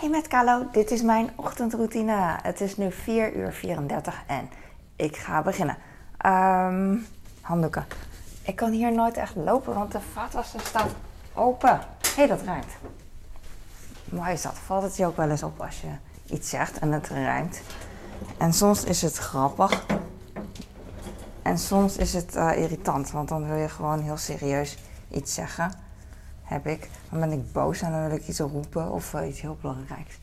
Hey met Carlo, dit is mijn ochtendroutine. Het is nu 4 uur 34 en ik ga beginnen. Ehm, handdoeken. Ik kan hier nooit echt lopen, want de vaatwasser staat open. Hé, hey, dat ruimt. Mooi is dat. Valt het je ook wel eens op als je iets zegt en het ruimt. En soms is het grappig. En soms is het uh, irritant, want dan wil je gewoon heel serieus iets zeggen. Heb ik. Dan ben ik boos en dan wil ik iets roepen of uh, iets heel belangrijks.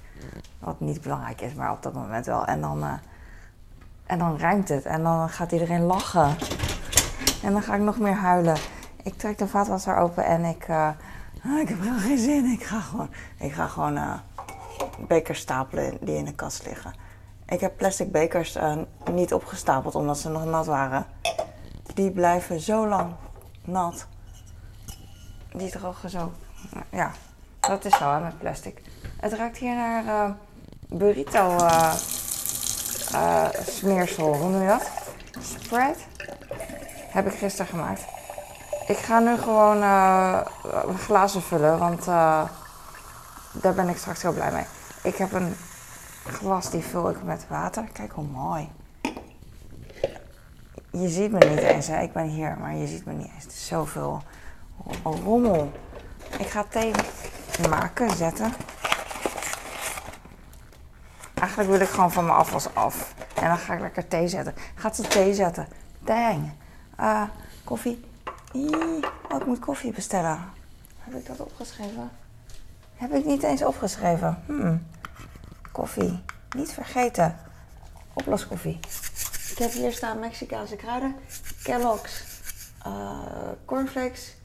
Wat niet belangrijk is, maar op dat moment wel. En dan, uh, en dan ruimt het en dan gaat iedereen lachen. En dan ga ik nog meer huilen. Ik trek de vaatwasser open en ik, uh, ik heb heel geen zin. Ik ga gewoon, ik ga gewoon bekers stapelen die in de kast liggen. Ik heb plastic bekers niet opgestapeld omdat ze nog nat waren. Die blijven zo lang nat. Die drogen zo. Ja, dat is zo hè, met plastic. Het ruikt hier naar burrito smeersel. Hoe noem je dat? Spread? Heb ik gisteren gemaakt. Ik ga nu gewoon uh, glazen vullen, want uh, daar ben ik straks heel blij mee. Ik heb een glas, die vul ik met water. Kijk hoe mooi. Je ziet me niet eens, hè? ik ben hier, maar je ziet me niet eens. Het is zoveel rommel. Ik ga thee maken, zetten. Eigenlijk wil ik gewoon van mijn afwas af. En dan ga ik lekker thee zetten. Gaat ze thee zetten? Dang. Uh, koffie. Oh, ik moet koffie bestellen. Heb ik dat opgeschreven? Heb ik niet eens opgeschreven. Hmm. Koffie. Niet vergeten. Oploskoffie. Ik heb hier staan Mexicaanse kruiden. Kellogg's. Uh, cornflakes.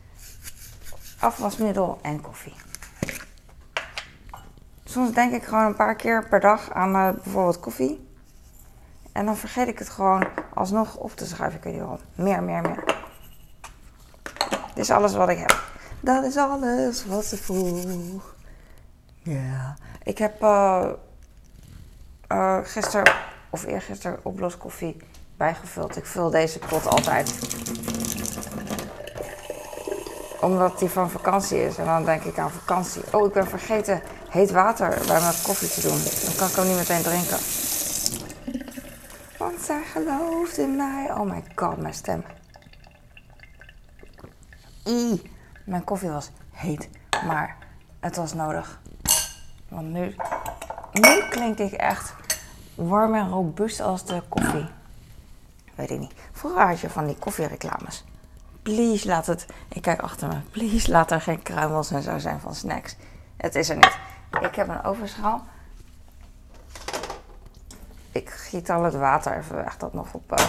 Afwasmiddel en koffie. Soms denk ik gewoon een paar keer per dag aan uh, bijvoorbeeld koffie. En dan vergeet ik het gewoon alsnog op te schrijven. Ik weet niet. Meer, meer, meer. Dit is alles wat ik heb. Dat is alles wat ze vroeg. Ja. Ik heb uh, uh, gisteren of eergisteren oploskoffie bijgevuld. Ik vul deze pot altijd. Omdat die van vakantie is. En dan denk ik aan vakantie. Oh, ik ben vergeten heet water bij mijn koffie te doen. Dan kan ik hem niet meteen drinken. Want zij gelooft in mij. Oh my god, mijn stem. I. Mijn koffie was heet, maar het was nodig. Want nu, nu klink ik echt warm en robuust als de koffie. Weet ik niet. Vroeger had je van die koffiereclames. Please laat het, ik kijk achter me. Please laat er geen kruimels en zo zijn van snacks. Het is er niet. Ik heb een ovenschaal ik giet al het water even weg dat nog op, uh,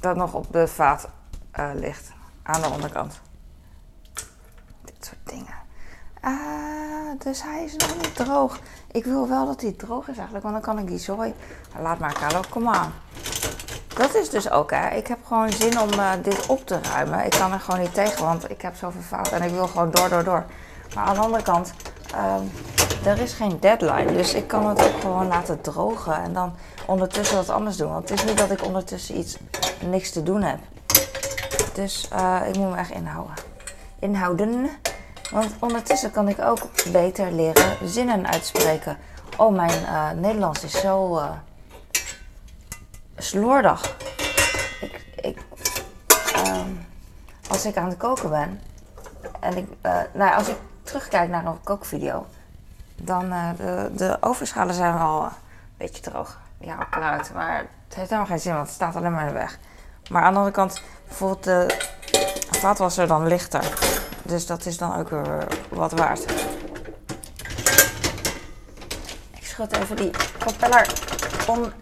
dat nog op de vaat uh, ligt. Aan de onderkant. Dit soort dingen. Ah, dus hij is nog niet droog. Ik wil wel dat hij droog is eigenlijk, want dan kan ik die zooi... Laat maar, Carlo, kom aan. Dat is dus ook, hè. Ik heb gewoon zin om uh, dit op te ruimen. Ik kan er gewoon niet tegen, want ik heb zoveel fout en ik wil gewoon door, door, door. Maar aan de andere kant, um, er is geen deadline. Dus ik kan het ook gewoon laten drogen en dan ondertussen wat anders doen. Want het is niet dat ik ondertussen iets niks te doen heb. Dus uh, ik moet me echt inhouden. Inhouden. Want ondertussen kan ik ook beter leren zinnen uitspreken. Oh, mijn uh, Nederlands is zo slordig. Ik, ik, um, als ik aan het koken ben en ik, nou, als ik terugkijk naar een kookvideo, dan uh, de, de ovenschalen zijn wel een beetje droog. Ja, uit. Maar het heeft helemaal geen zin, want het staat alleen maar in de weg. Maar aan de andere kant, bijvoorbeeld de vaatwasser dan lichter. Dus dat is dan ook weer wat waard. Ik schud even die propeller on,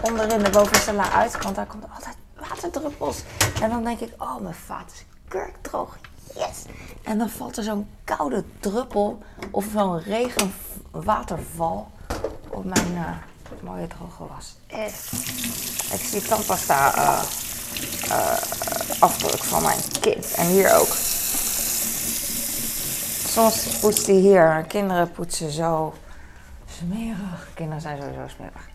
onderin de bovenste la uit, want daar komt altijd waterdruppels. En dan denk ik, oh mijn vaat is kurkdroog. Yes! En dan valt er zo'n koude druppel of zo'n regenwaterval op mijn uh, mooie droge was. Eh. Ik zie tandpasta uh, uh, afdruk van mijn kind. En hier ook. Soms poetst hij hier. Kinderen poetsen zo smerig. Kinderen zijn sowieso smerig.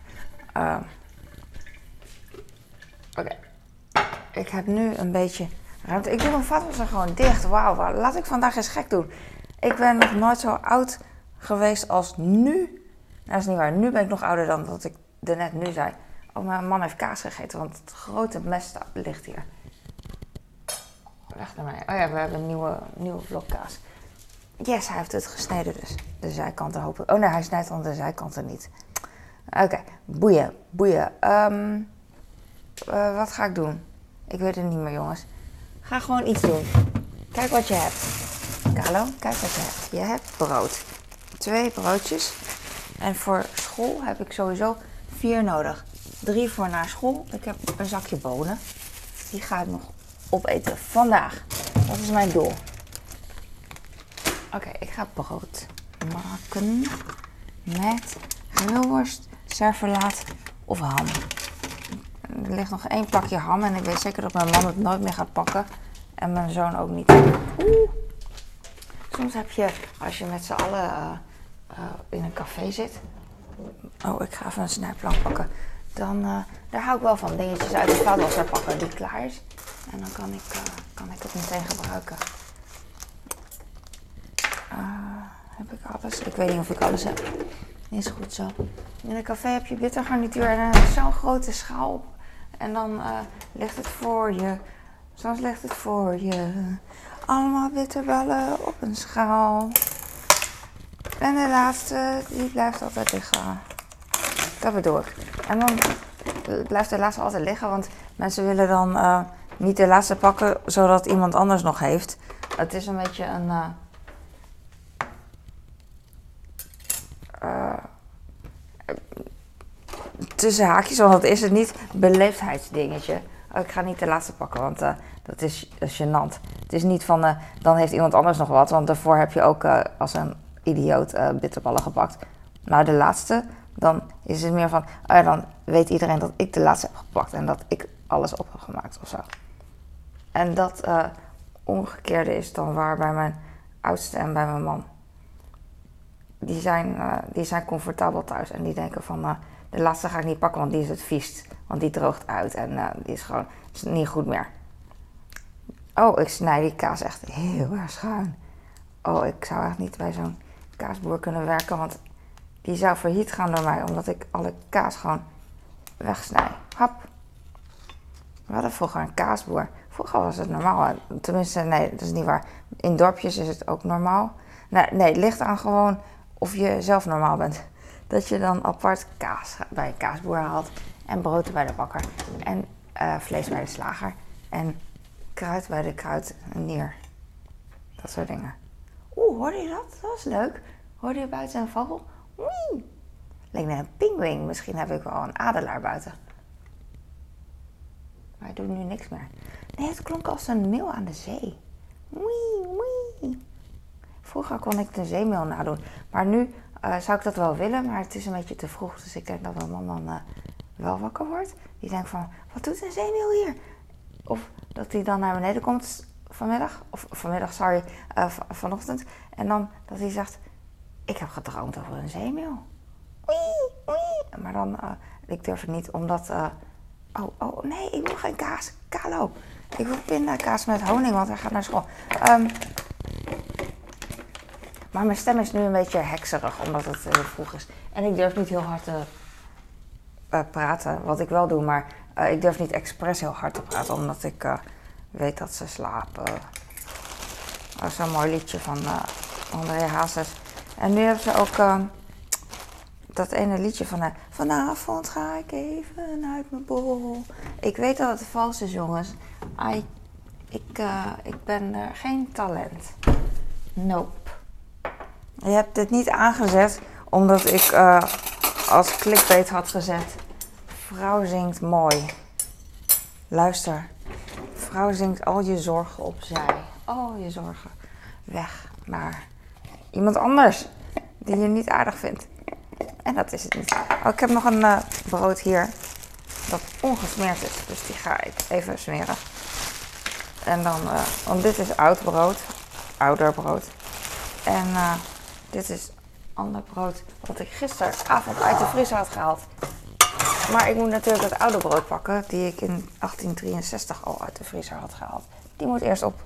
Oké. Ik heb nu een beetje ruimte. Ik doe mijn vaatwasser gewoon dicht. Wauw, laat ik vandaag eens gek doen. Ik ben nog nooit zo oud geweest als nu. Nou, dat is niet waar. Nu ben ik nog ouder dan dat ik er net nu zei. Oh, mijn man heeft kaas gegeten, want het grote mes ligt hier. Weg naar mij. Oh ja, we hebben een nieuwe, nieuwe vlok kaas. Yes, hij heeft het gesneden dus. De zijkanten hoop ik. Oh nee, hij snijdt dan de zijkanten niet. Oké, boeien, boeien. Ehm, eh, wat ga ik doen? Ik weet het niet meer, jongens. Ga gewoon iets doen. Kijk wat je hebt. Carlo, kijk wat je hebt. Je hebt brood. Twee broodjes. En voor school heb ik sowieso vier nodig. Drie voor naar school. Ik heb een zakje bonen. Die ga ik nog opeten vandaag. Dat is mijn doel. Oké, ik ga brood maken met grillworst, serverlaat of ham. Er ligt nog één plakje ham en ik weet zeker dat mijn man het nooit meer gaat pakken. En mijn zoon ook niet. Oeh. Soms heb je, als je met z'n allen uh, uh, in een café zit. Oh, ik ga even een snijplank pakken. Dan, uh, daar hou ik wel van. Dingetjes uit de vaatwasser pakken die klaar is. En dan kan ik, kan ik het meteen gebruiken. heb ik alles? Ik weet niet of ik alles heb. Is goed zo. In een café heb je bittergarnituur en zo'n grote schaal. En dan ligt het voor je. Soms ligt het voor je. Allemaal bitterballen op een schaal. En de laatste, die blijft altijd liggen. Dat bedoel ik. En dan blijft de laatste altijd liggen, want mensen willen dan uh, niet de laatste pakken, zodat iemand anders nog heeft. Het is een beetje een. Uh, uh, tussen haakjes, want dat is het niet, beleefdheidsdingetje. Oh, ik ga niet de laatste pakken, want uh, dat, is, gênant. Het is niet van, uh, dan heeft iemand anders nog wat. Want daarvoor heb je ook uh, als een idioot bitterballen gepakt. Maar de laatste, dan is het meer van... Oh dan weet iedereen dat ik de laatste heb gepakt. En dat ik alles op heb gemaakt of zo. En dat omgekeerde is dan waar bij mijn oudste en bij mijn man. Die zijn, die zijn comfortabel thuis. En die denken van... de laatste ga ik niet pakken, want die is het viest. Want die droogt uit en uh, die is gewoon is niet goed meer. Oh, ik snij die kaas echt heel erg schuin. Oh, ik zou echt niet bij zo'n kaasboer kunnen werken, want die zou failliet gaan door mij, omdat ik alle kaas gewoon wegsnij. Hap. We hadden vroeger een kaasboer. Vroeger was het normaal. Tenminste, nee, dat is niet waar. In dorpjes is het ook normaal. Nee, nee het ligt aan gewoon of je zelf normaal bent. Dat je dan apart kaas bij een kaasboer haalt. En brood bij de bakker. En uh, vlees bij de slager. En kruid bij de kruidenier. Dat soort dingen. Oeh, hoorde je dat? Dat was leuk. Hoorde je buiten een vogel? Wee! Leek naar een pinguïn. Misschien heb ik wel een adelaar buiten. Maar hij doet nu niks meer. Nee, het klonk als een meeuw aan de zee. Wee, wee. Vroeger kon ik de zeemeel nadoen. Maar nu uh, zou ik dat wel willen, maar het is een beetje te vroeg. Dus ik denk dat mijn man dan uh, wel wakker wordt. Die denkt van, wat doet een zeemeel hier? Of dat hij dan naar beneden komt vanmiddag. Of vanmiddag, sorry, uh, vanochtend. En dan dat hij zegt, ik heb gedroomd over een zeemeel. Wee, wee. Maar dan, ik durf het niet, omdat... Oh, oh, nee, ik wil geen kaas. Kalo. Ik wil pindakaas met honing, want hij gaat naar school. Um, maar mijn stem is nu een beetje hekserig, omdat het heel vroeg is. En ik durf niet heel hard te uh, praten, wat ik wel doe, maar uh, ik durf niet expres heel hard te praten, omdat ik weet dat ze slapen. Dat is een mooi liedje van André Hazes. En nu hebben ze ook dat ene liedje van Vanavond ga ik even uit mijn bol. Ik weet dat het vals is, jongens. I, ik, ik ben geen talent. Nope. Je hebt dit niet aangezet omdat ik als clickbait had gezet. Vrouw zingt mooi. Luister. Vrouw zingt al je zorgen opzij. Al je zorgen weg naar iemand anders die je niet aardig vindt. En dat is het niet. Oh, ik heb nog een uh, brood hier dat ongesmeerd is. Dus die ga ik even smeren. En dan, uh, want dit is oud brood. Ouder brood. En dit is ander brood wat ik gisteravond uit de vriezer had gehaald. Maar ik moet natuurlijk het oude brood pakken, die ik in 1863 al uit de vriezer had gehaald. Die moet eerst op.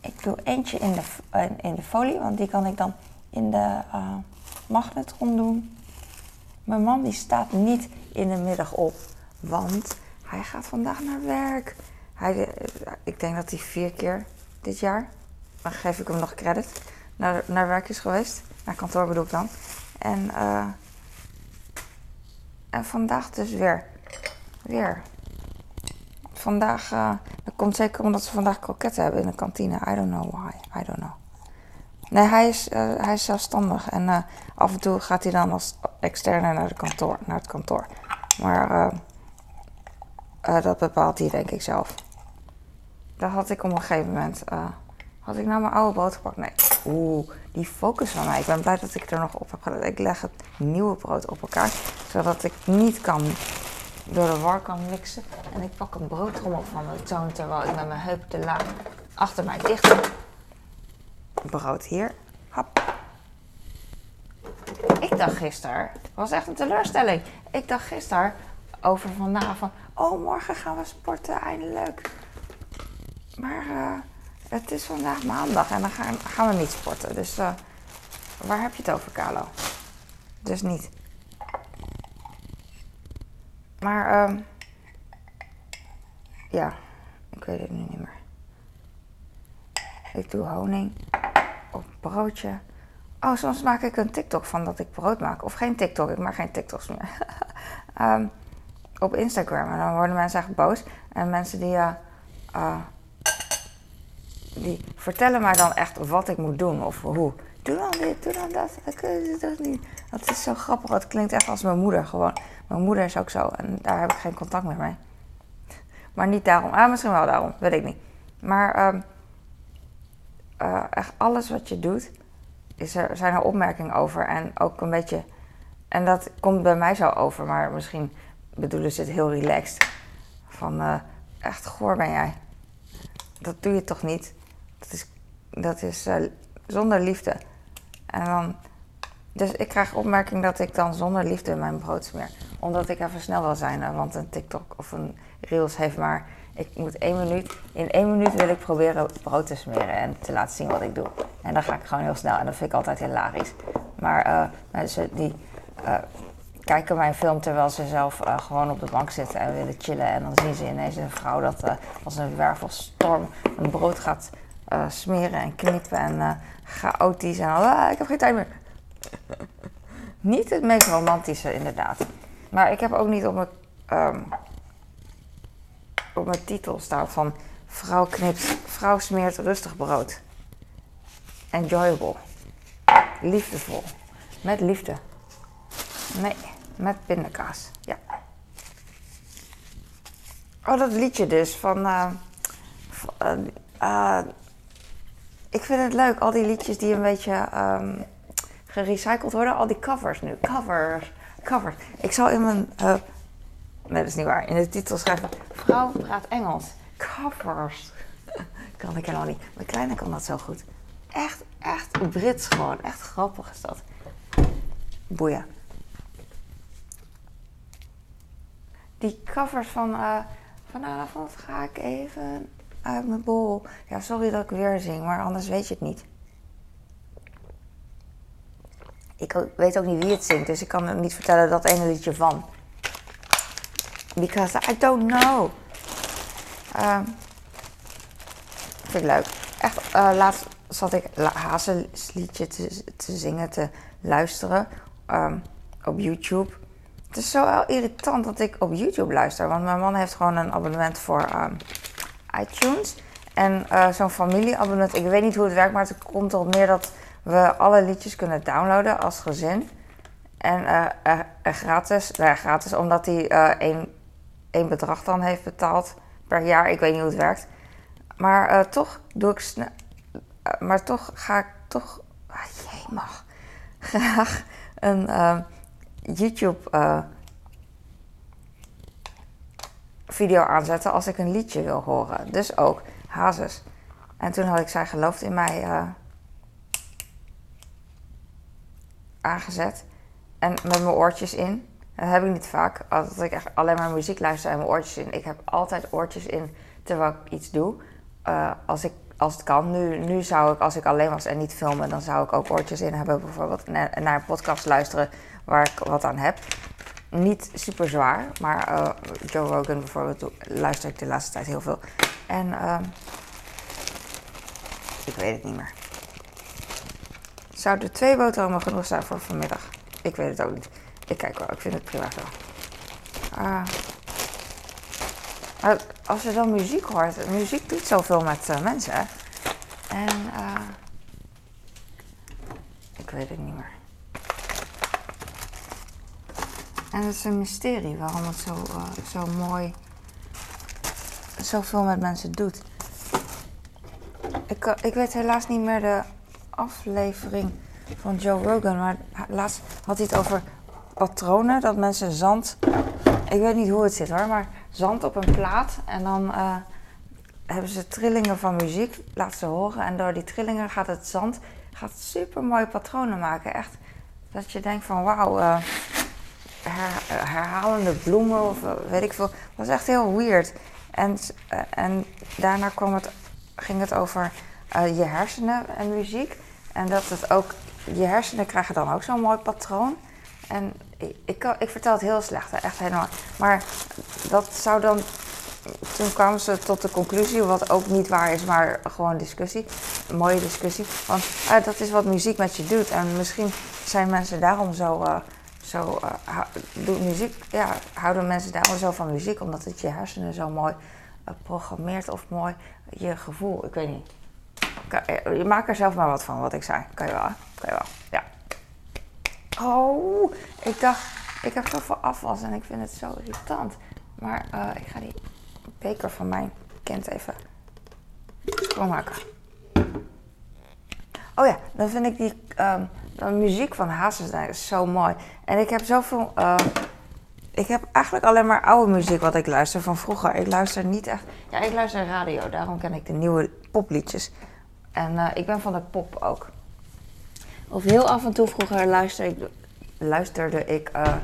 Ik doe eentje in de, in de folie, want die kan ik dan in de uh, magnetron doen. Mijn man die staat niet in de middag op, want hij gaat vandaag naar werk. Hij, eh, ik denk dat hij vier keer dit jaar, dan geef ik hem nog credit, naar, naar werk is geweest. Naar kantoor bedoel ik dan. En, uh, en vandaag dus weer. Weer. Vandaag, uh, dat komt zeker omdat ze vandaag kroketten hebben in de kantine. I don't know why. I don't know. Nee, hij is, uh, hij is zelfstandig. En af en toe gaat hij dan als externe naar, de kantoor, naar het kantoor. Maar dat bepaalt hij denk ik zelf. Dat had ik op een gegeven moment... had ik nou mijn oude brood gepakt? Nee. Oeh, die focus van mij. Ik ben blij dat ik er nog op heb gedaan. Ik leg het nieuwe brood op elkaar. Zodat ik niet kan door de war kan mixen. En ik pak een broodtrommel van mijn zoon terwijl ik met mijn heup te laag achter mij dicht. Brood hier. Hap. Ik dacht gisteren, was echt een teleurstelling. Ik dacht gisteren over vandaag van, oh morgen gaan we sporten, eindelijk. Maar uh, het is vandaag maandag en dan gaan, gaan we niet sporten. Dus uh, waar heb je het over, Carlo? Dus niet. Maar, um, ja, ik weet het nu niet meer. Ik doe honing op broodje. Oh, soms maak ik een TikTok van dat ik brood maak. Of geen TikTok, ik maak geen TikToks meer. um, op Instagram. En dan worden mensen echt boos. En mensen die, uh, die vertellen mij dan echt wat ik moet doen of hoe. Doe dan dit, doe dan dat. Dat, niet. dat is zo grappig. Het klinkt echt als mijn moeder gewoon. Mijn moeder is ook zo en daar heb ik geen contact meer mee. Maar niet daarom. Ah, misschien wel daarom, weet ik niet. Maar um, uh, echt alles wat je doet, is er, zijn er opmerkingen over. En ook een beetje. En dat komt bij mij zo over, maar misschien bedoelen ze het heel relaxed. Van uh, echt goor ben jij. Dat doe je toch niet? Dat is, dat is uh, zonder liefde. En dan. Dus ik krijg opmerking dat ik dan zonder liefde mijn brood smeer. Omdat ik even snel wil zijn. Want een TikTok of een Reels heeft maar. Ik moet één minuut. In één minuut wil ik proberen brood te smeren en te laten zien wat ik doe. En dan ga ik gewoon heel snel. En dat vind ik altijd hilarisch. Maar uh, mensen die uh, kijken mijn film terwijl ze zelf gewoon op de bank zitten en willen chillen. En dan zien ze ineens een vrouw dat als een wervelstorm een brood gaat smeren en knippen. En chaotisch. En ah, ik heb geen tijd meer. niet het meest romantische, inderdaad. Maar ik heb ook niet op mijn, um, op titel staan van vrouw knipt, vrouw smeert rustig brood. Enjoyable. Liefdevol. Met liefde. Nee, met pindakaas. Ja. Oh, dat liedje dus van. Uh, uh, uh, ik vind het leuk, al die liedjes die een beetje um, gerecycled worden. Al die covers nu. Covers. Covers. Ik zal in mijn. Uh, nee, dat is niet waar. In de titel schrijven: Vrouw praat Engels. Covers. kan ik helemaal niet. Mijn kleine kan dat zo goed. Echt, echt Brits gewoon. Echt grappig is dat. Boeien. Die covers van. Uh, vanavond ga ik even uit mijn bol. Ja, sorry dat ik weer zing, maar anders weet je het niet. Ik weet ook niet wie het zingt, dus ik kan niet vertellen dat ene liedje van. Because I don't know. Uh, vind ik leuk. Echt, uh, laatst zat ik Hazes liedje te, te, zingen, te luisteren um, op YouTube. Het is zo irritant dat ik op YouTube luister, want mijn man heeft gewoon een abonnement voor um, iTunes. En uh, zo'n familieabonnement, ik weet niet hoe het werkt, maar het komt erop neer dat we alle liedjes kunnen downloaden als gezin. En uh, gratis, nou ja, gratis, omdat hij één, één bedrag dan heeft betaald per jaar. Ik weet niet hoe het werkt. Maar toch doe ik maar toch ga ik toch. Ah, jee, mag. Graag een YouTube video aanzetten als ik een liedje wil horen. Dus ook Hazes. En toen had ik zij geloofd in mij uh, aangezet. En met mijn oortjes in. Dat heb ik niet vaak. Dat ik echt alleen maar muziek luister en mijn oortjes in. Ik heb altijd oortjes in terwijl ik iets doe. Uh, als ik als het kan. Nu, nu zou ik, als ik alleen was en niet filmen, dan zou ik ook oortjes in hebben bijvoorbeeld. En naar een podcast luisteren waar ik wat aan heb. Niet super zwaar, maar uh, Joe Rogan bijvoorbeeld luister ik de laatste tijd heel veel. En uh, ik weet het niet meer. Zouden twee boterhammen genoeg zijn voor vanmiddag? Ik weet het ook niet. Ik kijk wel, ik vind het prima zo. Uh, als je dan muziek hoort, muziek doet zoveel met uh, mensen. En uh, ik weet het niet meer. En het is een mysterie waarom het zo, uh, zo mooi, zoveel met mensen doet. Ik, ik weet helaas niet meer de aflevering van Joe Rogan, maar laatst had hij het over patronen, dat mensen zand. Ik weet niet hoe het zit hoor, maar zand op een plaat en dan uh, hebben ze trillingen van muziek, laten ze horen. En door die trillingen gaat het zand gaat super mooie patronen maken. Echt dat je denkt van wauw, herhalende bloemen of weet ik veel. Dat was echt heel weird. En, en daarna kwam het, ging het over je hersenen en muziek. En dat het ook, je hersenen krijgen dan ook zo'n mooi patroon. En ik, ik, ik, vertel het heel slecht, echt helemaal. Maar dat zou dan. Toen kwamen ze tot de conclusie, wat ook niet waar is, maar gewoon discussie. Een mooie discussie. Want uh, dat is wat muziek met je doet. En misschien zijn mensen daarom zo. Zo doet muziek, ja, houden mensen daarom zo van muziek, omdat het je hersenen zo mooi programmeert of mooi je gevoel. Ik weet niet. Je maakt er zelf maar wat van, wat ik zei. Kan je wel, kan je wel. Ja. Oh, ik dacht, ik heb zoveel afwas en ik vind het zo irritant. Maar ik ga die beker van mijn kind even schoonmaken. Oh ja, dan vind ik die de muziek van Hazes zo mooi. En ik heb zoveel. Uh, ik heb eigenlijk alleen maar oude muziek wat ik luister van vroeger. Ik luister niet echt. Ja, ik luister radio, daarom ken ik de nieuwe popliedjes. En uh, ik ben van de pop ook. Of heel af en toe vroeger luisterde ik, luisterde ik uh,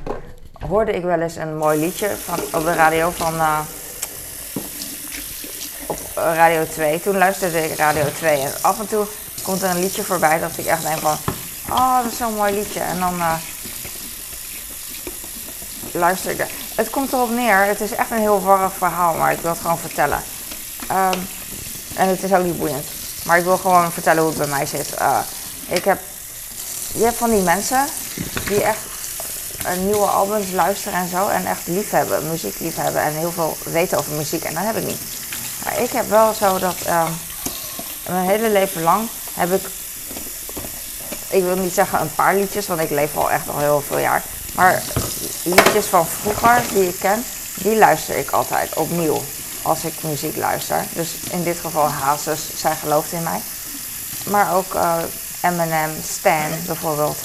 hoorde ik wel eens een mooi liedje van, op de radio van uh, op Radio 2. Toen luisterde ik Radio 2 en af en toe komt er een liedje voorbij dat ik echt denk van, oh dat is zo'n mooi liedje. En dan uh, luister ik er. Het komt erop neer, het is echt een heel warrig verhaal, maar ik wil het gewoon vertellen. Um, en het is ook niet boeiend. Maar ik wil gewoon vertellen hoe het bij mij zit. Uh, ik heb, je hebt van die mensen die echt nieuwe albums luisteren en zo. En echt liefhebben, muziek liefhebben en heel veel weten over muziek. En dat heb ik niet. Maar ik heb wel zo dat uh, mijn hele leven lang heb ik, ik wil niet zeggen een paar liedjes, want ik leef al echt al heel veel jaar. Maar liedjes van vroeger die ik ken, die luister ik altijd opnieuw als ik muziek luister. Dus in dit geval Hazes, zij gelooft in mij. Maar ook uh, Eminem, Stan bijvoorbeeld.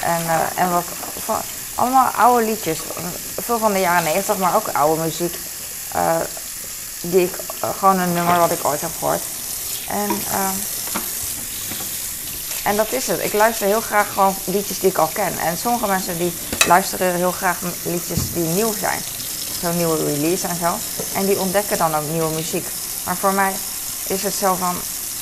En, uh, en wat, allemaal oude liedjes. Veel van de jaren 90, maar ook oude muziek. Uh, die ik, gewoon een nummer wat ik ooit heb gehoord. En, en dat is het. Ik luister heel graag gewoon liedjes die ik al ken. En sommige mensen die luisteren heel graag liedjes die nieuw zijn zo'n nieuwe release en zo. En die ontdekken dan ook nieuwe muziek. Maar voor mij is het zo van,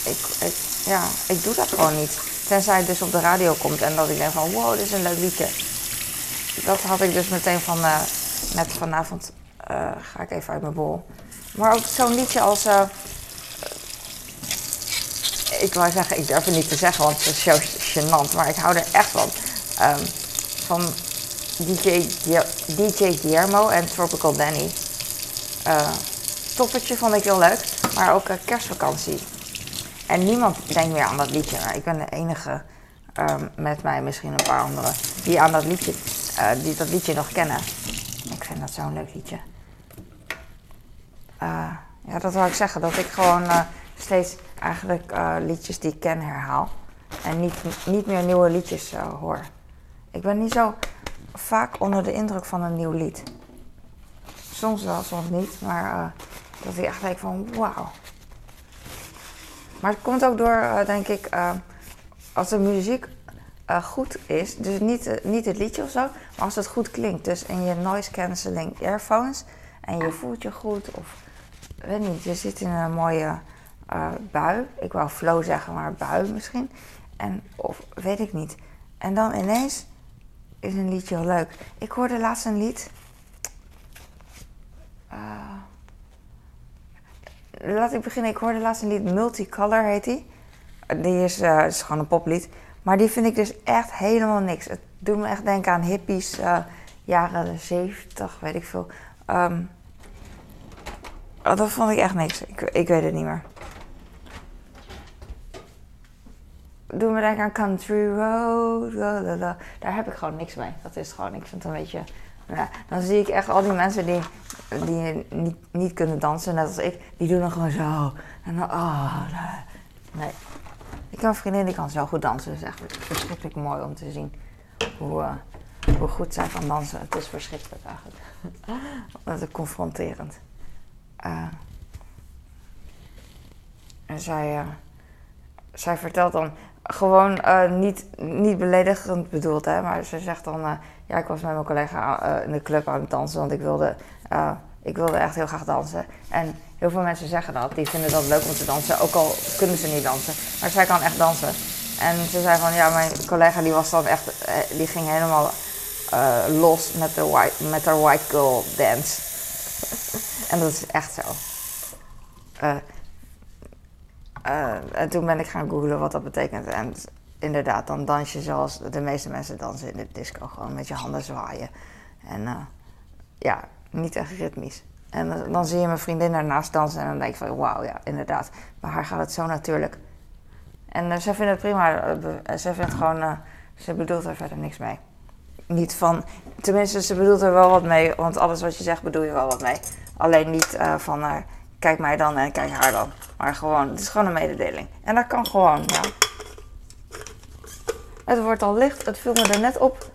ik, ja, ik doe dat gewoon niet. Tenzij het dus op de radio komt en dat ik denk van, wow, dit is een leuk liedje. Dat had ik dus meteen van, uh, net vanavond, uh, ga ik even uit mijn bol. Maar ook zo'n liedje als, uh, ik wou zeggen, ik durf het niet te zeggen, want het is zo gênant. Maar ik hou er echt van. Um, van DJ, DJ Guillermo en Tropical Danny. Uh, toppertje vond ik heel leuk, maar ook uh, kerstvakantie. En niemand denkt meer aan dat liedje. Maar ik ben de enige um, met mij, misschien een paar anderen, die aan dat liedje, uh, die dat liedje nog kennen. Ik vind dat zo'n leuk liedje. ja, dat wil ik zeggen. Dat ik gewoon steeds eigenlijk liedjes die ik ken herhaal. En niet, niet meer nieuwe liedjes hoor. Ik ben niet zo vaak onder de indruk van een nieuw lied. Soms wel, soms niet, maar uh, dat ik echt denk van wauw. Maar het komt ook door, denk ik, als de muziek goed is, dus niet, niet het liedje of zo, maar als het goed klinkt. Dus in je noise cancelling earphones en je voelt je goed of weet niet, je zit in een mooie eh, bui. Ik wou flow zeggen, maar bui misschien. En, of weet ik niet. En dan ineens is een liedje heel leuk. Ik hoorde laatst een lied. Uh, laat ik beginnen. Ik hoorde laatst een lied, Multicolor heet die. Die is, uh, is gewoon een poplied. Maar die vind ik dus echt helemaal niks. Het doet me echt denken aan hippies, uh, jaren 70, weet ik veel. Um, dat vond ik echt niks. Ik, ik weet het niet meer. Doe me denken aan Country Road. Daar heb ik gewoon niks mee. Dat is gewoon, ik vind het een beetje. Ja, dan zie ik echt al die mensen die, die niet, niet kunnen dansen, net als ik, die doen dan gewoon zo. En dan, oh, nee. Ik heb een vriendin die kan zo goed dansen. Het is echt verschrikkelijk mooi om te zien hoe, uh, hoe goed zij kan dansen. Het is verschrikkelijk eigenlijk. Dat is confronterend. Uh, en zij, uh, zij vertelt dan gewoon uh, niet, niet beledigend bedoeld, hè, maar ze zegt dan: Ja, ik was met mijn collega in de club aan het dansen, want ik wilde, ik wilde echt heel graag dansen. En heel veel mensen zeggen dat, die vinden dat leuk om te dansen, ook al kunnen ze niet dansen. Maar zij kan echt dansen. En ze zei van: Ja, mijn collega die was dan echt, die ging helemaal los met, de white, met haar white girl dance. en dat is echt zo. Uh, en toen ben ik gaan googlen wat dat betekent. En inderdaad, dan dans je zoals de meeste mensen dansen in de disco. Gewoon met je handen zwaaien. En uh, ja, niet echt ritmisch. En dan zie je mijn vriendin daarnaast dansen en dan denk ik van wauw, ja, inderdaad. Maar haar gaat het zo natuurlijk. En ze vindt het prima. ze vindt gewoon, ze bedoelt er verder niks mee. Niet van, tenminste, ze bedoelt er wel wat mee, want alles wat je zegt bedoel je wel wat mee. Alleen niet van, kijk mij dan en kijk haar dan. Maar gewoon, het is gewoon een mededeling. En dat kan gewoon, ja. Het wordt al licht. Het viel me er net op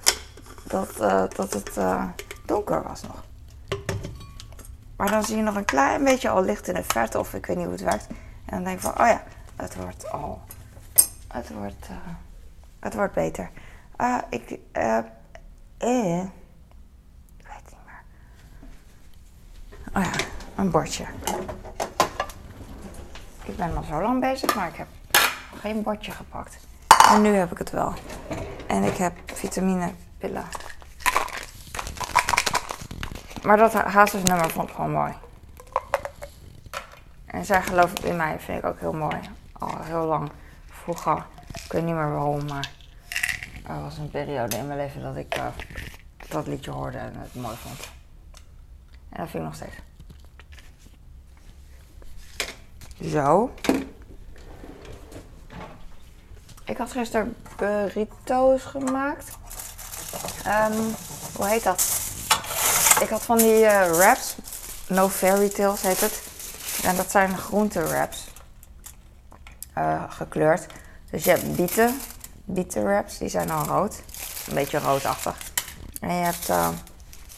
dat, uh, dat het uh, donker was nog. Maar dan zie je nog een klein beetje al licht in de verte. Of ik weet niet hoe het werkt. En dan denk ik van, oh ja, het wordt al... Het wordt... Uh, het wordt beter. ik... eh... Ik weet niet meer. Oh ja, een bordje. Ik ben al zo lang bezig, maar ik heb geen bordje gepakt. En nu heb ik het wel. En ik heb vitaminepillen. Maar dat hazesnummer vond ik gewoon mooi. En zij gelooft in mij, vind ik ook heel mooi. Al heel lang. Vroeger. Ik weet niet meer waarom, maar er was een periode in mijn leven dat ik uh, dat liedje hoorde en het mooi vond. En dat vind ik nog steeds. Zo. Ik had gisteren burrito's gemaakt. Um, hoe heet dat? Ik had van die uh, wraps. No Fairy Tales heet het. En dat zijn groente wraps. Uh, gekleurd. Dus je hebt bieten. Bieten wraps. Die zijn dan rood. Een beetje roodachtig. En je hebt... Uh,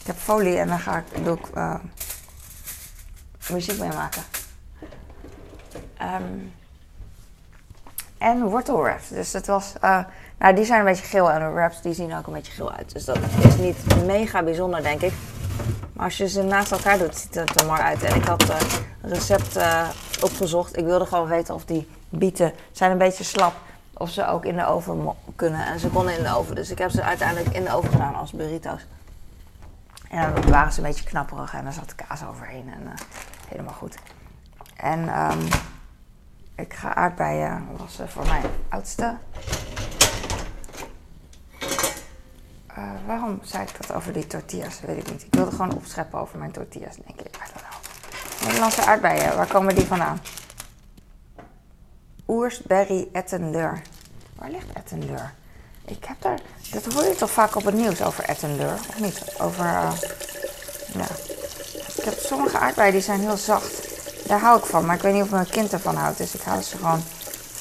ik heb folie en dan ga ik, doe ik muziek mee maken. Um, en wortelwraps. Dus het was. Uh, nou, die zijn een beetje geel en de wraps die zien ook een beetje geel uit. Dus dat is niet mega bijzonder, denk ik. Maar als je ze naast elkaar doet, ziet het er mooi uit. En ik had uh, een recept uh, opgezocht. Ik wilde gewoon weten of die bieten zijn een beetje slap. Of ze ook in de oven kunnen. En ze konden in de oven. Dus ik heb ze uiteindelijk in de oven gedaan als burrito's. En dan waren ze een beetje knapperig en er zat kaas overheen. En helemaal goed. En um, ik ga aardbeien wassen voor mijn oudste. Uh, waarom zei ik dat over die tortillas? Weet ik niet. Ik wilde gewoon opscheppen over mijn tortillas, denk ik. I don't know. Nederlandse aardbeien, waar komen die vandaan? Oersberry Ettenleur. Waar ligt Ettenleur? Ik heb daar. Dat hoor je toch vaak op het nieuws over Ettenleur, of niet? Over. Uh, ja. Ik heb sommige aardbeien die zijn heel zacht. Daar hou ik van, maar ik weet niet of mijn kind ervan houdt. Dus ik hou ze gewoon.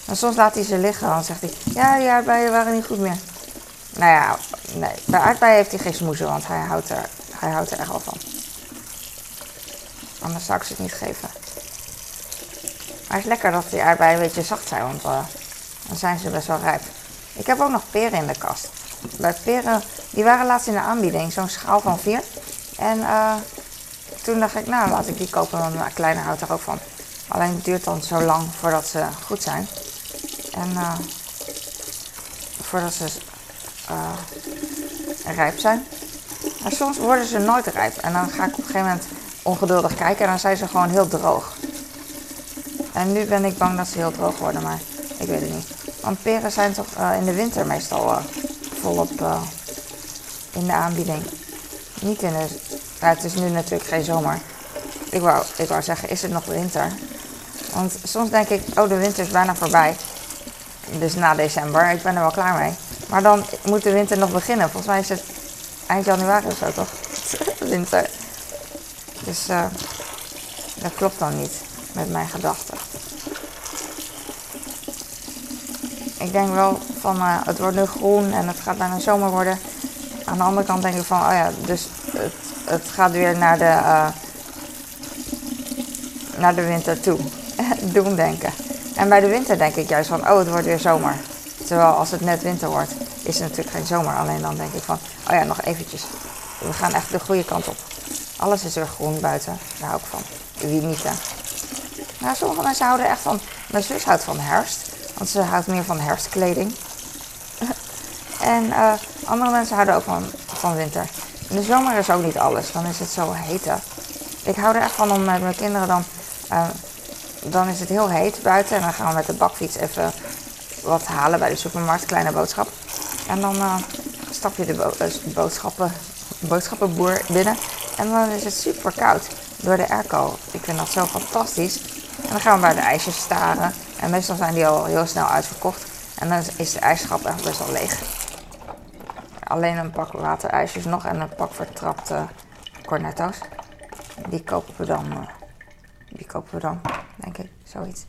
En soms laat hij ze liggen. Dan zegt hij: Ja, die aardbeien waren niet goed meer. Nou ja, nee. Bij aardbeien heeft hij geen smoezen, want hij houdt er, hij houdt er echt wel van. Anders zou ik ze het niet geven. Maar het is lekker dat die aardbeien een beetje zacht zijn, want uh, dan zijn ze best wel rijp. Ik heb ook nog peren in de kast. Bij peren, die waren laatst in de aanbieding, zo'n schaal van vier. En uh, toen dacht ik, nou laat ik die kopen, want mijn kleine houdt er ook van. Alleen het duurt dan zo lang voordat ze goed zijn. En uh, voordat ze uh, rijp zijn. Maar soms worden ze nooit rijp. En dan ga ik op een gegeven moment ongeduldig kijken en dan zijn ze gewoon heel droog. En nu ben ik bang dat ze heel droog worden, maar ik weet het niet. Want peren zijn toch uh, in de winter meestal volop in de aanbieding. Niet in de. Het is nu natuurlijk geen zomer. Ik wou, ik wou zeggen, is het nog winter? Want soms denk ik, oh, de winter is bijna voorbij. Dus na december, ik ben er wel klaar mee. Maar dan moet de winter nog beginnen. Volgens mij is het eind januari of zo toch? winter. Dus uh, dat klopt dan niet met mijn gedachten. Ik denk wel van uh, het wordt nu groen en het gaat bijna zomer worden. Aan de andere kant denk ik van, oh ja, dus het, het gaat weer naar de, uh, naar de winter toe. Doen denken. En bij de winter denk ik juist van, oh het wordt weer zomer. Terwijl als het net winter wordt, is het natuurlijk geen zomer. Alleen dan denk ik van, oh ja, nog eventjes. We gaan echt de goede kant op. Alles is weer groen buiten. Daar hou ik van. Wie niet, hè? Nou, sommige mensen houden echt van... Mijn zus houdt van herfst. Want ze houdt meer van herfstkleding. en uh, andere mensen houden ook van, van winter. De zomer is ook niet alles. Dan is het zo heet. Ik hou er echt van om met mijn kinderen dan... Uh, dan is het heel heet buiten. En dan gaan we met de bakfiets even wat halen bij de supermarkt. Kleine boodschap. En dan uh, stap je de bo boodschappen, boodschappenboer binnen. En dan is het super koud door de airco. Ik vind dat zo fantastisch. En dan gaan we bij de ijsjes staren. En meestal zijn die al heel snel uitverkocht. En dan is de ijsschap echt best wel leeg. Alleen een pak waterijsjes nog en een pak vertrapte cornetto's. Die kopen we dan. Uh, die kopen we dan, denk ik. Zoiets.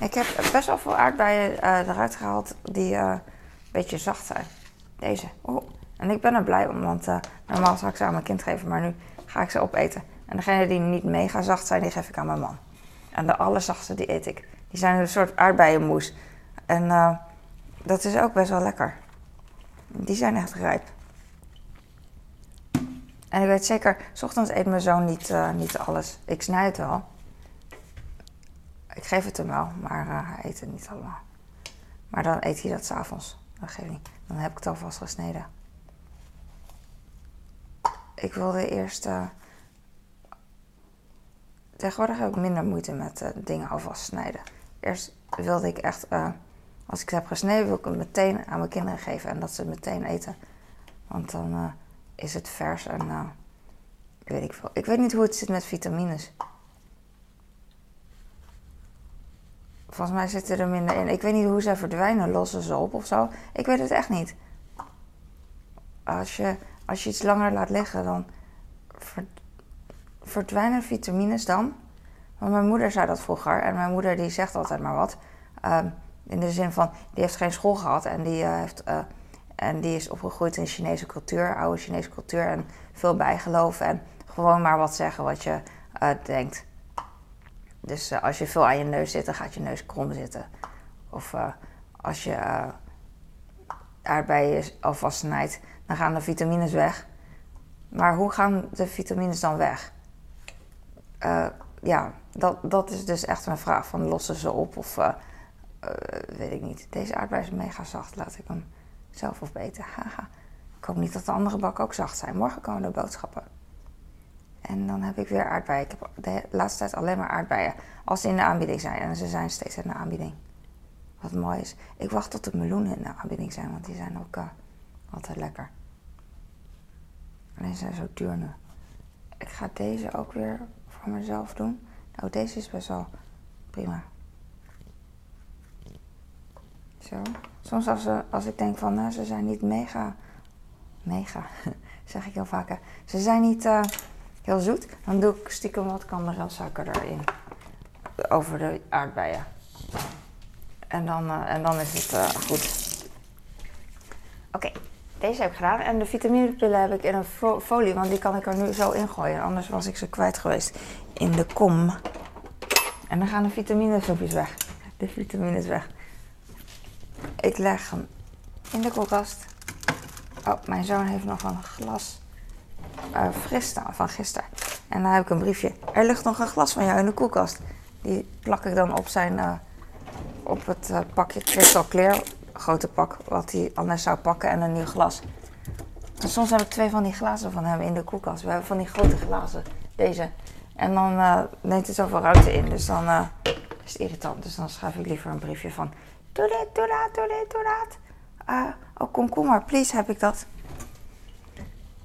Ik heb best wel veel aardbeien uh, eruit gehaald die uh, een beetje zacht zijn. Deze. Oh. En ik ben er blij om, want normaal zou ik ze aan mijn kind geven, maar nu ga ik ze opeten. En degene die niet mega zacht zijn, die geef ik aan mijn man. En de allerzachtste, die eet ik. Die zijn een soort aardbeienmoes. En dat is ook best wel lekker. Die zijn echt rijp. En ik weet zeker, s ochtends eet mijn zoon niet, uh, niet alles. Ik snij het wel. Ik geef het hem wel, maar uh, hij eet het niet allemaal. Maar dan eet hij dat s'avonds. Dat geeft niet. Dan heb ik het alvast gesneden. Ik wilde eerst Tegenwoordig heb ik minder moeite met uh, dingen alvast snijden. Eerst wilde ik echt, uh, als ik het heb gesneden, wil ik het meteen aan mijn kinderen geven en dat ze het meteen eten. Want dan uh, is het vers en weet ik veel. Ik weet niet hoe het zit met vitamines. Volgens mij zitten er minder in. Ik weet niet hoe ze verdwijnen. Lossen ze op of zo? Ik weet het echt niet. Als je, als je iets langer laat liggen, dan verdwijnen vitamines dan? Want mijn moeder zei dat vroeger en mijn moeder die zegt altijd maar wat. Ehm, in de zin van, die heeft geen school gehad en die, uh, heeft, uh, en die is opgegroeid in Chinese cultuur, oude Chinese cultuur en veel bijgeloof en gewoon maar wat zeggen wat je uh, denkt. Dus als je veel aan je neus zit, dan gaat je neus krom zitten. Of als je aardbeien alvast snijdt, dan gaan de vitamines weg. Maar hoe gaan de vitamines dan weg? ja, dat, dat is dus echt een vraag van lossen ze op of uh, weet ik niet. Deze aardbei is mega zacht, laat ik hem zelf opeten. Haha. Ik hoop niet dat de andere bakken ook zacht zijn. Morgen komen de boodschappen. En dan heb ik weer aardbeien. Ik heb de laatste tijd alleen maar aardbeien. Als ze in de aanbieding zijn. En ze zijn steeds in de aanbieding. Wat mooi is. Ik wacht tot de meloenen in de aanbieding zijn. Want die zijn ook altijd lekker. Alleen zijn zo duur nu. Ik ga deze ook weer voor mezelf doen. Nou, deze is best wel prima. Zo. Soms als, ze, als ik denk van, nou, ze zijn niet mega, mega, zeg ik heel vaak. Ze zijn niet uh, heel zoet. Dan doe ik stiekem wat kandeelsuiker erin. Over de aardbeien. En dan, uh, en dan is het uh, goed. Oké. Deze heb ik gedaan. En de vitaminepillen heb ik in een folie, want die kan ik er nu zo ingooien. Anders was ik ze kwijt geweest in de kom. En dan gaan de vitaminesnoepjes weg. De vitamines weg. Ik leg hem in de koelkast. Oh, mijn zoon heeft nog een glas uh, van gisteren. En dan heb ik een briefje. Er ligt nog een glas van jou in de koelkast. Die plak ik dan op zijn, uh, op het uh, pakje Crystal Clear, grote pak, wat hij anders zou pakken en een nieuw glas. En soms heb ik twee van die glazen van hem in de koelkast. We hebben van die grote glazen, deze. En dan neemt het zoveel ruimte in, dus dan is het irritant. Dus dan schrijf ik liever een briefje van, doe dit, doe dat, doe dit, doe dat. oh, komkommer, please, heb ik dat.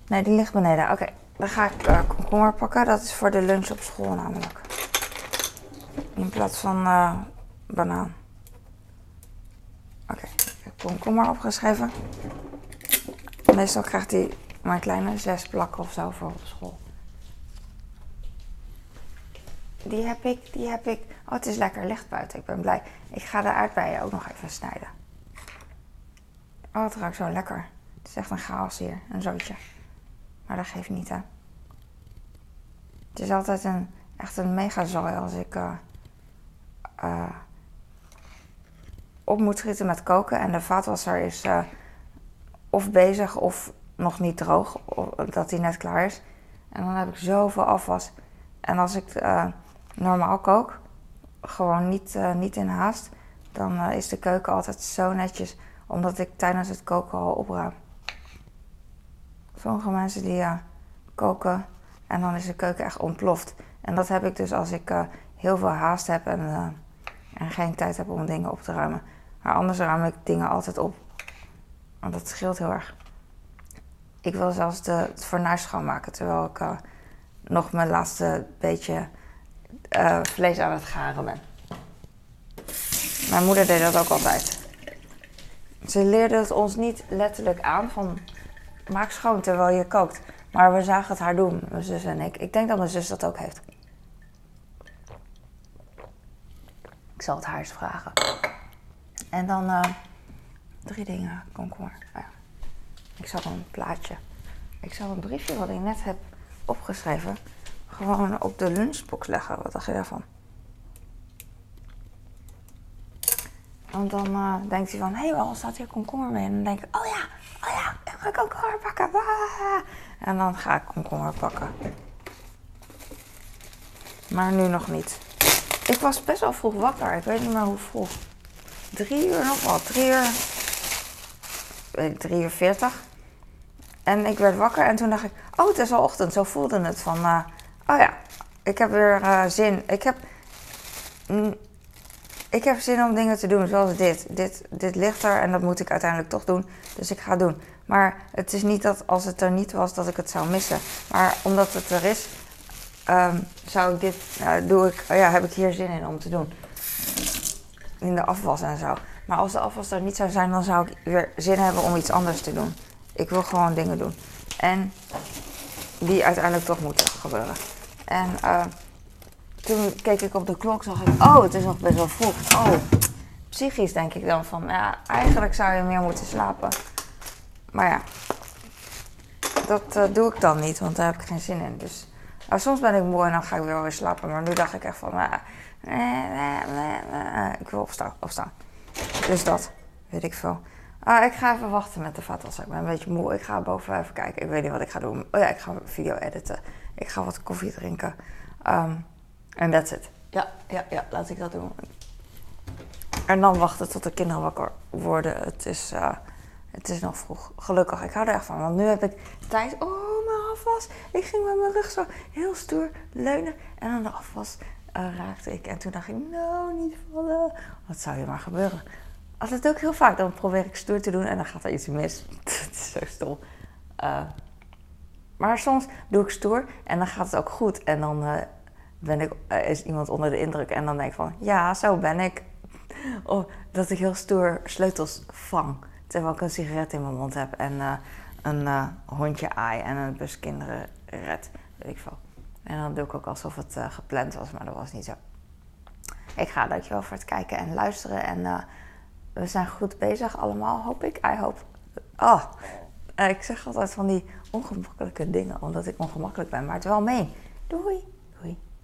Nee, die ligt beneden. Oké, dan ga ik uh, komkommer pakken. Dat is voor de lunch op school namelijk. In plaats van uh, banaan. Oké, ik heb komkommer opgeschreven. Meestal krijgt hij mijn kleine zes plakken of zo voor op school. Die heb ik, die heb ik. Oh, het is lekker licht buiten. Ik ben blij. Ik ga de aardbeien ook nog even snijden. Oh, het ruikt zo lekker. Het is echt een chaos hier. Een zootje. Maar dat geeft niet, hè. Het is altijd een, echt een mega zooi als ik uh, uh, op moet schieten met koken. En de vaatwasser is uh, of bezig of nog niet droog. Of, dat hij net klaar is. En dan heb ik zoveel afwas. En als ik normaal kook, gewoon niet, niet in haast, dan is de keuken altijd zo netjes. Omdat ik tijdens het koken al opruim. Sommige mensen die ja, koken en dan is de keuken echt ontploft. En dat heb ik dus als ik heel veel haast heb en, en, geen tijd heb om dingen op te ruimen. Maar anders ruim ik dingen altijd op. Want dat scheelt heel erg. Ik wil zelfs de, het fornuis schoonmaken terwijl ik nog mijn laatste beetje vlees aan het garen ben. Mijn moeder deed dat ook altijd. Ze leerde het ons niet letterlijk aan van maak schoon terwijl je kookt. Maar we zagen het haar doen, mijn zus en ik. Ik denk dat mijn zus dat ook heeft. Ik zal het haar eens vragen. En dan uh, drie dingen, komkommer. Oh ja. Ik zal een plaatje. Ik zal een briefje wat ik net heb opgeschreven gewoon op de lunchbox leggen. Wat dacht je daarvan? Want dan uh, denkt hij van, hé, hey, waarom staat hier komkommer mee? En dan denk ik, oh ja, oh ja, ik ga komkommer pakken. En dan ga ik komkommer pakken. Maar nu nog niet. Ik was best wel vroeg wakker. Ik weet niet meer hoe vroeg. Drie uur nog wat. Drie uur. Drie uur veertig. En ik werd wakker en toen dacht ik, oh het is al ochtend. Zo voelde het van, uh, oh ja, ik heb weer uh, zin. Ik heb, ik heb zin om dingen te doen zoals dit. dit. Dit ligt er en dat moet ik uiteindelijk toch doen. Dus ik ga het doen. Maar het is niet dat als het er niet was dat ik het zou missen. Maar omdat het er is, um, zou ik dit, uh, doe ik, uh, ja, heb ik hier zin in om te doen. In de afwas en zo. Maar als de afwas er niet zou zijn, dan zou ik weer zin hebben om iets anders te doen. Ik wil gewoon dingen doen. En die uiteindelijk toch moeten gebeuren. En uh, toen keek ik op de klok, zag ik, oh, het is nog best wel vroeg. Oh, psychisch denk ik dan van, ja, eigenlijk zou je meer moeten slapen. Maar ja, dat uh, doe ik dan niet, want daar heb ik geen zin in. Dus nou, soms ben ik moe en dan ga ik weer weer slapen. Maar nu dacht ik echt van, uh, ik wil opstaan, opstaan. Dus dat, weet ik veel. Uh, ik ga even wachten met de vaatwasser. Ik ben een beetje moe. Ik ga boven even kijken. Ik weet niet wat ik ga doen. Oh ja, ik ga video editen. Ik ga wat koffie drinken. Um, en that's it. Ja, ja, ja, laat ik dat doen. En dan wachten tot de kinderen wakker worden. Het is, uh, het is nog vroeg. Gelukkig, ik hou er echt van. Want nu heb ik tijd. Oh, mijn afwas. Ik ging met mijn rug zo heel stoer leunen. En aan de afwas uh, raakte ik. En toen dacht ik, nou, niet vallen. Wat zou je maar gebeuren? Als het ook heel vaak. Dan probeer ik stoer te doen en dan gaat er iets mis. Het is zo stom. Uh, maar soms doe ik stoer en dan gaat het ook goed. En dan uh, ben ik, uh, is iemand onder de indruk. En dan denk ik van, ja, zo ben ik. Dat ik heel stoer sleutels vang. Terwijl ik een sigaret in mijn mond heb en een hondje aai en een bus kinderen red. Weet ik veel. En dan doe ik ook alsof het gepland was, maar dat was niet zo. Ik ga dankjewel voor het kijken en luisteren. En we zijn goed bezig allemaal, hoop ik. I hope. Oh, ik zeg altijd van die ongemakkelijke dingen, omdat ik ongemakkelijk ben. Maar het wel mee. Doei!